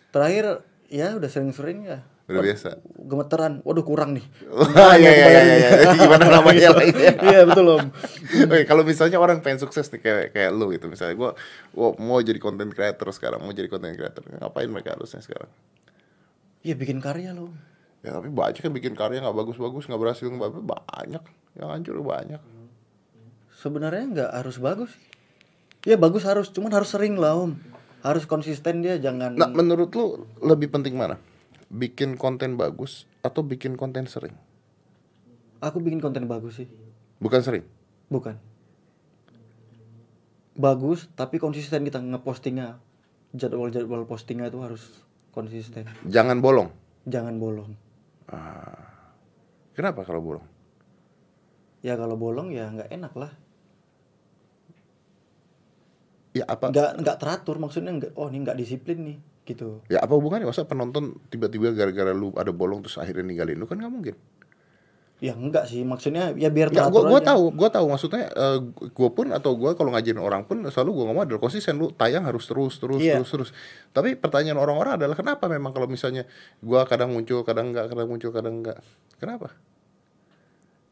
terakhir ya udah sering-sering ya Udah biasa. gemeteran waduh kurang nih Wah, iya iya iya iya. Gimana namanya lagi? iya betul om Oke, kalau misalnya orang pengen sukses nih kayak kayak lu gitu misalnya gua, gua mau jadi content creator sekarang, mau jadi content creator. Ngapain mereka harusnya sekarang? iya bikin karya loh Ya tapi banyak kan bikin karya nggak bagus-bagus, nggak berhasil nggak banyak. Yang hancur banyak. sebenarnya nggak harus bagus ya bagus harus cuman harus sering lah om harus konsisten dia jangan Nah, menurut lu lebih penting mana? Bikin konten bagus atau bikin konten sering? aku bikin konten bagus sih Bukan sering. Bukan. Bagus, tapi konsisten kita ngepostingnya. Jadwal-jadwal postingnya itu harus konsisten. Jangan bolong. Jangan bolong. Kenapa kalau bolong? Ya kalau bolong ya nggak enak lah. Ya apa? Nggak nggak teratur maksudnya nggak. Oh ini nggak disiplin nih gitu. Ya apa hubungannya? Masa penonton tiba-tiba gara-gara lu ada bolong terus akhirnya ninggalin lu kan nggak mungkin. Ya enggak sih maksudnya ya biar Ya, gua, gua aja. tahu, gua tahu maksudnya eh, gua pun atau gua kalau ngajarin orang pun selalu gua ngomong adalah konsisten lu tayang harus terus terus Iya. terus terus. Tapi pertanyaan orang-orang adalah kenapa memang kalau misalnya gua kadang muncul, kadang enggak, kadang muncul, kadang enggak. Kenapa?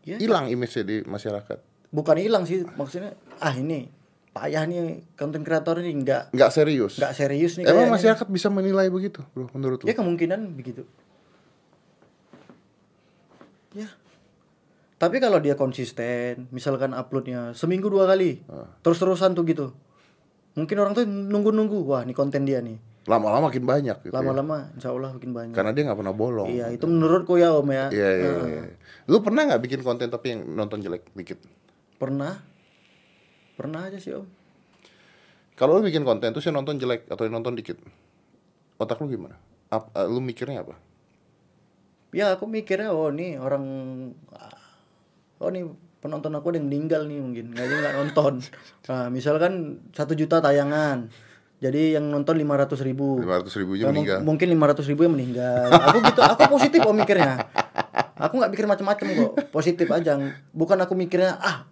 Ya, Hilang image di masyarakat. bukan hilang sih maksudnya. Ah ini payah nih konten kreator ini nggak Nggak serius. nggak serius nih Emang masyarakat bisa menilai begitu, Bro, menurut lu? Ya kemungkinan begitu. Ya. Tapi kalau dia konsisten, misalkan uploadnya seminggu dua kali, terus-terusan tuh gitu. Mungkin orang tuh nunggu-nunggu, wah ini konten dia nih. Lama-lama makin banyak gitu. ya. Lama-lama, insya Allah makin banyak. Karena dia nggak pernah bolong. Iya, itu menurutku ya Om ya. Iya, iya, iya. Lu pernah nggak bikin konten tapi yang nonton jelek dikit? Pernah, pernah aja sih Om. Kalau lu bikin konten tuh yang nonton jelek atau yang nonton dikit, otak lu gimana? Ap- eh, lu mikirnya apa? Ya aku mikirnya, oh nih orang, oh nih penonton aku ada yang meninggal nih mungkin, nggak dia nggak nonton. Nah, misalkan satu juta tayangan, jadi yang nonton lima ratus ribu. Lima ratus ribunya Ya, mung- meninggal. mungkin 500 ribu yang meninggal. Aku gitu, aku positif kok mikirnya. Aku nggak mikir macam-macam kok, positif aja. Bukan aku mikirnya ah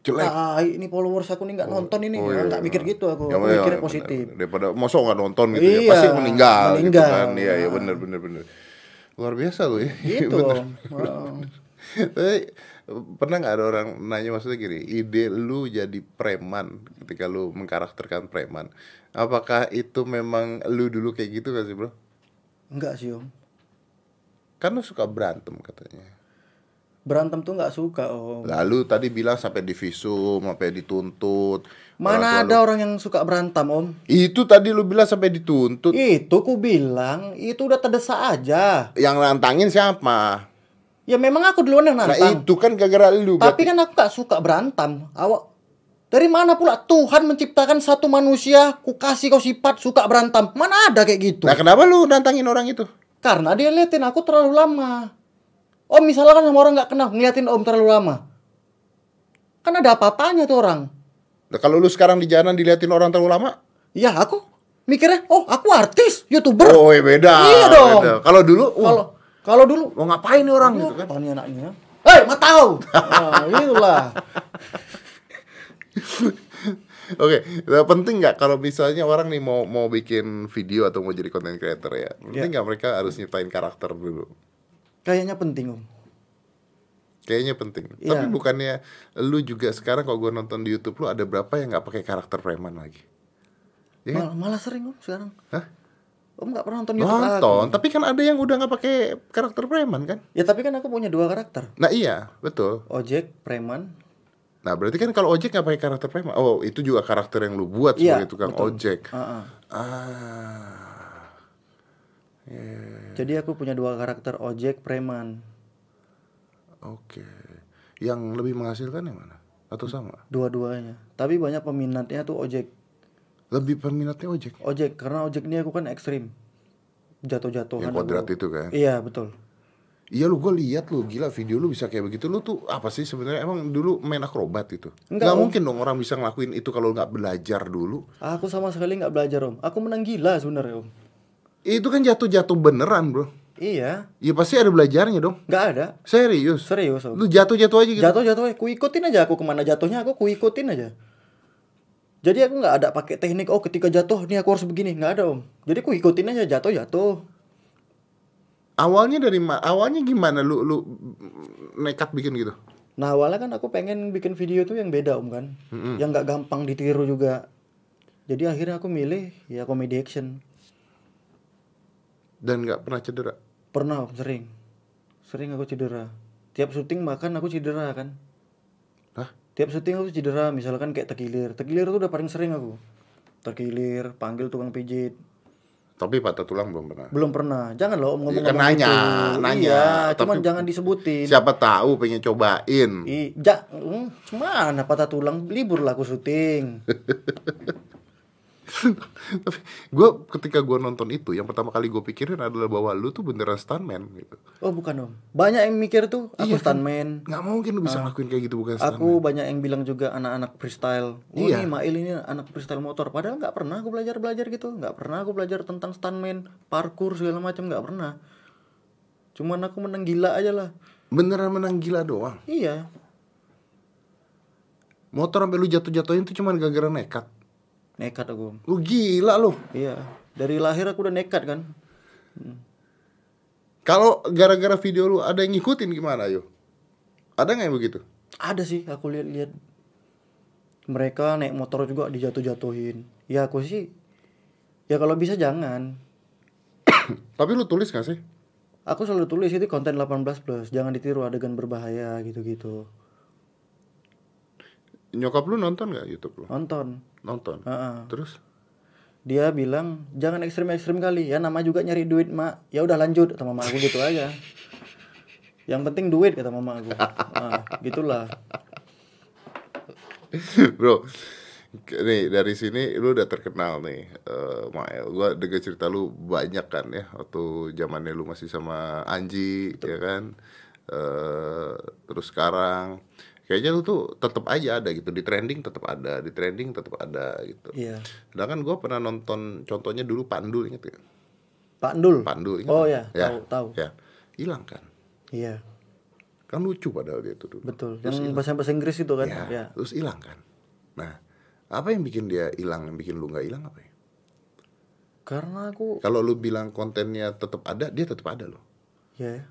Jelek. ah, ini followers aku nih nggak nonton ini, Oh, Ya, iya. nggak mikir gitu aku. Ya, aku ya, mikirnya ya, positif. Daripada mosok nggak nonton gitu ya, Iya, pasti meninggal, meninggal. gitu kan. Iya, iya bener bener bener. Luar biasa lu ya. Gitu. Bener. Wow. Tapi pernah nggak ada orang nanya maksudnya gini, ide lu jadi preman ketika lu mengkarakterkan preman, apakah itu memang lu dulu kayak gitu gak sih bro? Enggak sih om. Kan lu suka berantem katanya. Berantem tuh nggak suka om. Lalu tadi bilang sampai divisum, sampai dituntut. Mana tua ada orang yang suka berantem om? Itu tadi lu bilang sampai dituntut. Itu ku bilang itu udah terdesak aja. Yang nantangin siapa? Ya memang aku duluan yang Nah nantang. itu kan gara-gara lu. Tapi kan aku gak suka berantem. Awak dari mana pula Tuhan menciptakan satu manusia, ku kasih kau sifat suka berantem. Mana ada kayak gitu? Nah kenapa lu nantangin orang itu? Karena dia liatin aku terlalu lama. Om misalkan sama orang nggak kenal ngeliatin om terlalu lama. Kan ada apa-apanya tuh orang. Nah, kalau lu sekarang di jalan diliatin orang terlalu lama? Ya aku mikirnya, oh aku artis, youtuber. Oh iya beda. Iya dong. beda. Kalau dulu, uh, Kalau kalau dulu, mau ngapain nih orang gitu kan? apa nih anaknya? Hei, mau tahu? Nah, itulah. Oke, nah, penting nggak kalau misalnya orang nih mau mau bikin video atau mau jadi content creator ya? Penting nggak mereka harus nyiptain karakter dulu? Kayaknya penting om. Kayaknya penting. Iya. Tapi bukannya lu juga sekarang kalau gue nonton di YouTube lu ada berapa yang nggak pakai karakter preman lagi? Iya. Mal- malah sering om sekarang. Hah? Om nggak pernah nonton YouTube Nonton, aku. tapi kan ada yang udah nggak pakai karakter preman kan? Ya tapi kan aku punya dua karakter. Nah iya, betul. Ojek, preman. Nah berarti kan kalau ojek nggak pakai karakter preman, oh itu juga karakter yang lu buat Iya, sebagai tukang betul. ojek. Ah, ah. Ah, Jadi aku punya dua karakter ojek, preman. oke. Yang lebih menghasilkan yang mana? Atau sama? Dua-duanya. Tapi banyak peminatnya tuh ojek. Lebih peminatnya ojek. Ojek karena ojek ini aku kan ekstrim. Jatuh-jatuhan. Yang kuadrat itu kan? Iya, betul. Iya lu gue lihat lu gila video lu bisa kayak begitu lu tuh apa sih sebenarnya emang dulu main akrobat itu Enggak, nggak Om. mungkin dong orang bisa ngelakuin itu kalau nggak belajar dulu Aku sama sekali nggak belajar, Om. Aku menang gila sebenarnya, Om. Itu kan jatuh-jatuh beneran bro Iya, ya pasti ada belajarnya dong nggak ada. serius Serius, lu jatuh-jatuh aja gitu Jatuh-jatuh, ku ikutin aja aku ke mana jatuhnya, aku ku ikutin aja. Jadi aku nggak ada pakai teknik, oh ketika jatuh nih aku harus begini, nggak ada om. Jadi ku ikutin aja jatuh-jatuh. awalnya dari ma- awalnya gimana lu lu nekat bikin gitu Nah awalnya kan aku pengen bikin video tuh yang beda om kan, yang nggak gampang ditiru juga. Jadi akhirnya aku milih ya komedi action. Dan nggak pernah cedera Pernah om, sering, sering aku cedera. Tiap syuting makan aku cedera kan. Hah? Tiap syuting aku cedera, misalkan kayak tekilir. Tekilir tuh udah paling sering aku. Tekilir, panggil tukang pijit. tapi patah tulang belum pernah Belum pernah. Jangan loh om ngomong kan nanya, nanya. Iya, cuman Tapi- jangan disebutin. siapa tahu pengen cobain I, ja, mm, cuman patah tulang libur lah aku syuting. tapi gue ketika gue nonton itu yang pertama kali gue pikirin adalah bahwa lu tuh beneran stuntman gitu Oh bukan om. Banyak yang mikir tuh aku Iya kan? stuntman. nggak mungkin lu bisa ngelakuin kayak gitu bukan stuntman Aku banyak yang bilang juga anak-anak freestyle. Oh Iya. nih Mail ini anak freestyle motor. Padahal nggak pernah aku belajar belajar gitu. Nggak pernah aku belajar tentang stuntman, parkour segala macam nggak pernah. Cuman aku menang gila aja lah. beneran menang gila doang Iya. motor sampai lu jatuh-jatuhin tuh cuman gara-gara nekat Nekat aku. Lu gila lu Iya. Dari lahir aku udah nekat kan. kalau gara-gara video lu ada yang ngikutin gimana yo ada nggak yang begitu Ada sih aku lihat-lihat mereka naik motor juga dijatuh-jatuhin. Ya aku sih ya kalau bisa jangan. tapi lu tulis gak sih aku selalu tulis itu konten 18 plus jangan ditiru adegan berbahaya gitu-gitu Nyokap lu nonton nggak YouTube lu? nonton Nonton. Heeh. Terus? dia bilang jangan ekstrim-ekstrim kali ya nama juga nyari duit mak ya udah lanjut kata mama aku gitu aja yang penting duit kata mama aku ah, gitulah Bro, nih dari sini lu udah terkenal nih, eh Mael. Gua dengar cerita lu banyak kan ya, waktu zamannya lu masih sama Anji, ya kan. eh terus sekarang, kayaknya lu tuh tetap aja ada gitu di trending, tetap ada di trending, tetap ada gitu. iya Sedangkan gua pernah nonton contohnya dulu Pandu, inget ya? Pak Ndul Pandu, inget oh nggak? ya tahu tahu Ya, hilang kan? iya Kan lucu padahal dia itu dulu. betul yang bahasa bahasa Inggris itu kan Ya, ya terus hilang kan. Nah, apa yang bikin dia hilang, yang bikin lu nggak hilang apa ya? karena aku Kalau lu bilang kontennya tetap ada, dia tetap ada loh. ya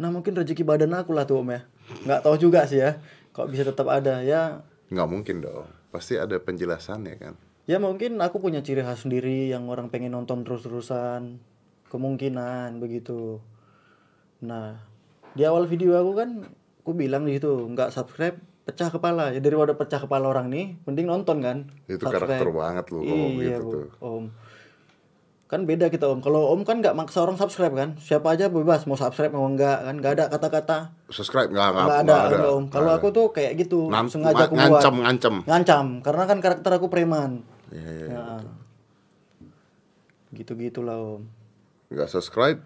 nah mungkin rezeki badan aku lah tuh om ya nggak tahu juga sih ya kok bisa tetap ada ya Nggak mungkin dong. Pasti ada penjelasannya kan. Ya mungkin aku punya ciri khas sendiri yang orang pengen nonton terus-terusan. Kemungkinan begitu. Nah, di awal video aku kan aku bilang di situ nggak subscribe pecah kepala. Ya daripada pecah kepala orang nih, mending nonton kan. Itu karakter banget lu ngomong iya, gitu Bu, tuh. Om. Kan beda kita Om. Kalau Om kan nggak maksa orang subscribe kan. Siapa aja bebas mau subscribe mau enggak kan. Nggak ada kata-kata Subscribe nggak nggak ada, enggak, Om. Kalau aku tuh kayak gitu, Nan- sengaja aku buat. ngancam ngancam. Ngancam karena kan karakter aku preman. Iya, iya, iya. Nah, gitu-gitulah om. Nggak subscribe,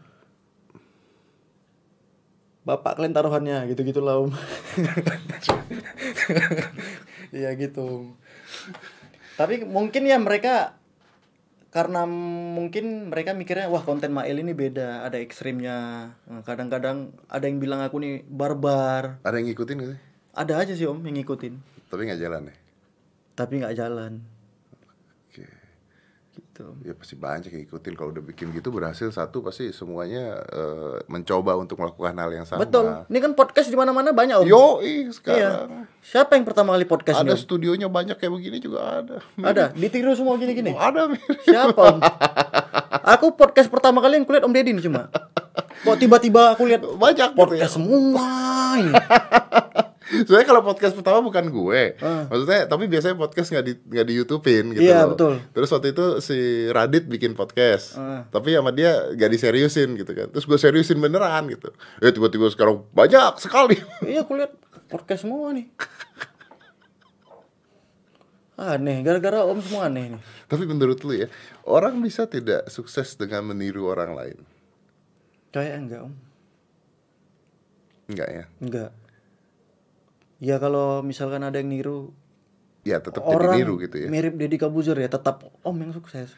Bapak kalian taruhannya, gitu-gitulah om. Iya gitu. Om. Tapi mungkin ya mereka karena mungkin mereka mikirnya wah konten Mail ini beda, ada ekstrimnya. Nah, Kadang-kadang ada yang bilang aku nih barbar. ada yang ngikutin nggak sih? Ada aja sih om yang ngikutin, Tapi nggak jalan ya. tapi nggak jalan. Gitu. Ya pasti banyak yang ngikutin. Kalau udah bikin gitu berhasil satu pasti semuanya eh, mencoba untuk melakukan hal yang sama. Betul. Ini kan podcast di mana-mana banyak om. Yo, Iya. sekarang Siapa yang pertama kali podcast ada ini? Studionya banyak kayak begini juga ada. Ada, ditiru semua gini-gini. Ada mirip. Siapa om? Aku podcast pertama kali yang kulihat Om Deddy cuma. Kok tiba-tiba aku lihat banyak gitu ya. podcast semua ini. Soalnya kalau podcast pertama bukan gue, Ah. maksudnya tapi biasanya podcast nggak di nggak di YouTubein gitu Iya, loh. betul. Terus waktu itu si Radit bikin podcast, Ah. tapi sama dia nggak diseriusin gitu kan. Terus gue seriusin beneran gitu. Eh tiba-tiba sekarang banyak sekali. Iya, aku lihat podcast semua nih. Aneh, gara-gara Om semua aneh nih. tapi menurut lu ya, orang bisa tidak sukses dengan meniru orang lain? Kayak enggak Om. Enggak ya? Enggak. Ya kalau misalkan ada yang niru Ya tetap jadi orang niru gitu ya. mirip Deddy Kabuzer ya tetap Om yang sukses.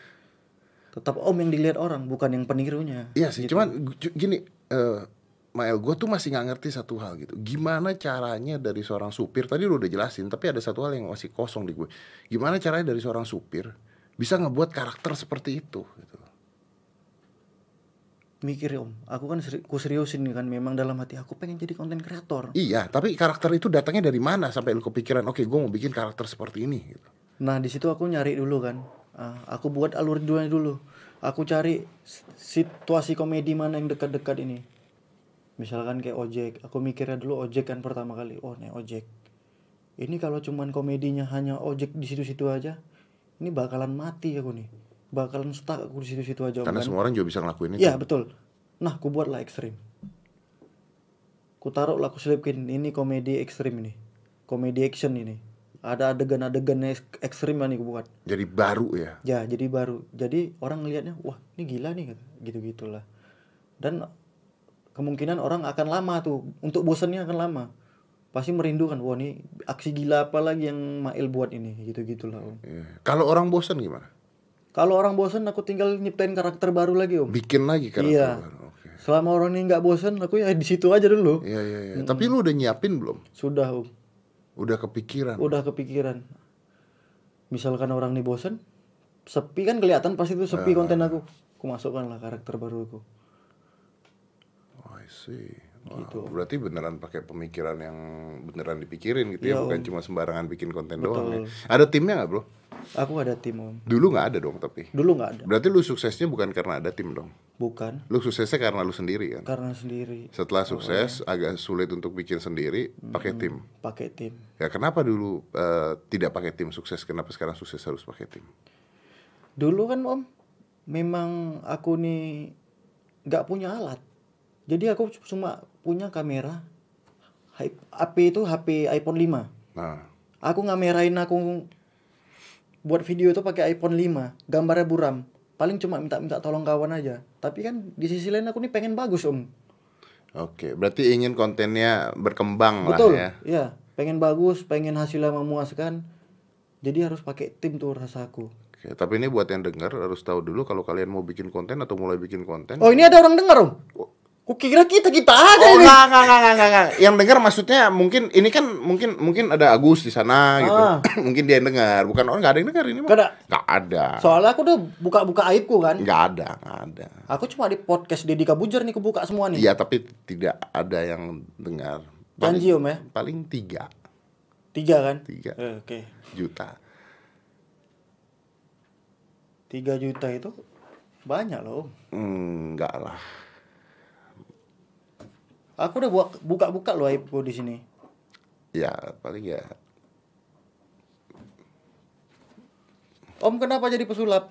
Tetap Om yang dilihat orang, bukan yang penirunya. Iya sih, cuman gu- gini, eh Mael, gue tuh masih nggak ngerti satu hal gitu. Gimana caranya dari seorang supir? Tadi lu udah jelasin, tapi ada satu hal yang masih kosong di gue. Gimana caranya dari seorang supir bisa ngebuat karakter seperti itu? Gitu. Mikir Om, aku kan seri, ku seriusin nih kan memang dalam hati aku pengen jadi konten kreator. Iya, tapi karakter itu datangnya dari mana sampai lu kepikiran? Oke, gue mau bikin karakter seperti ini. Gitu. Nah di situ aku nyari dulu kan, Ah, aku buat alur duanya dulu. Aku cari situasi komedi mana yang dekat-dekat ini. Misalkan kayak ojek, aku mikirnya dulu ojek kan pertama kali. Oh nih ojek. Ini kalau cuman komedinya hanya ojek di situ-situ aja, ini bakalan mati aku nih. Bakalan stuck aku di situ-situ aja. Karena kan? semua orang juga bisa ngelakuin itu. Iya betul. Nah, aku buatlah ekstrim. Ku taruh lah, aku selipin ini komedi ekstrim ini, komedi action ini. Ada adegan-adegan ek- ekstrim lah nih aku buat. Jadi baru ya. Ya, jadi baru. Jadi orang ngelihatnya, wah ini gila nih, gitu-gitulah. Dan kemungkinan orang akan lama tuh, untuk bosannya akan lama. Pasti merindukan, wah ini aksi gila apa lagi yang Mail buat ini, gitu-gitulah om. Iya. Kalau orang bosan gimana? Kalau orang bosan, aku tinggal nyiptain karakter baru lagi om. Bikin lagi karakter Iya. baru. Oke. Selama orang ini nggak bosan, aku ya di situ aja dulu. Iya, iya, iya. Tapi lu udah nyiapin belum? Sudah om, Udah kepikiran? udah kepikiran. Misalkan orang ini bosan, sepi kan kelihatan pasti itu sepi konten aku. Aku masukkan lah karakter baru aku. Oh, I see. Gitu. Oh, berarti beneran pakai pemikiran yang beneran dipikirin gitu ya, Iya, bukan Om. cuma sembarangan bikin konten doang ya. Betul. Ada timnya nggak bro? Aku ada tim om. Dulu nggak ada dong tapi. Dulu nggak ada. Berarti lu suksesnya bukan karena ada tim dong. Bukan Lu suksesnya karena lu sendiri kan. karena sendiri Setelah sukses agak sulit untuk bikin sendiri, pakai tim. pakai tim. Ya kenapa dulu eh, tidak pakai tim sukses? Kenapa sekarang sukses harus pakai tim? Dulu kan om, memang aku nih nggak punya alat. Jadi aku cuma punya kamera. HP itu HP iPhone 5. Nah, Aku ngamerain aku buat video itu pakai iPhone 5, gambarnya buram. Paling cuma minta-minta tolong kawan aja. Tapi kan di sisi lain aku nih pengen bagus om. oke. Berarti ingin kontennya berkembang Betul. lah ya. Iya, pengen bagus, pengen hasilnya memuaskan. Jadi harus pakai tim tuh rasaku. Oke, tapi ini buat yang dengar harus tahu dulu kalau kalian mau bikin konten atau mulai bikin konten. Oh, ini ada orang dengar om. Kukira kita kita aja Oh, ini. enggak, enggak, enggak, enggak, enggak. Yang dengar maksudnya mungkin ini kan mungkin mungkin ada Agus di sana gitu. Ah. mungkin dia yang dengar, bukan orang enggak ada yang dengar ini mah. Ada. Enggak ada. Soalnya aku udah buka-buka aibku kan. Enggak ada, enggak ada. Aku cuma di podcast Deddy Kabujar nih kebuka semua nih. Iya, tapi tidak ada yang dengar. Janji om ya. Paling tiga, Tiga kan? tiga Eh, Oke. juta. Tiga juta itu banyak loh. Hmm, enggak lah. Aku udah buka- buka-buka loh aibku di sini. Ya, paling ya Om kenapa jadi pesulap?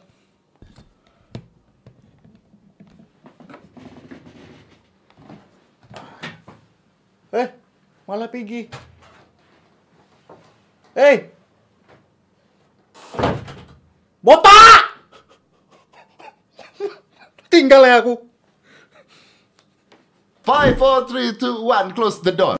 Eh, malah pergi. Eh. Botak! Tinggal ya aku. Five, four, three, two, one, close the door.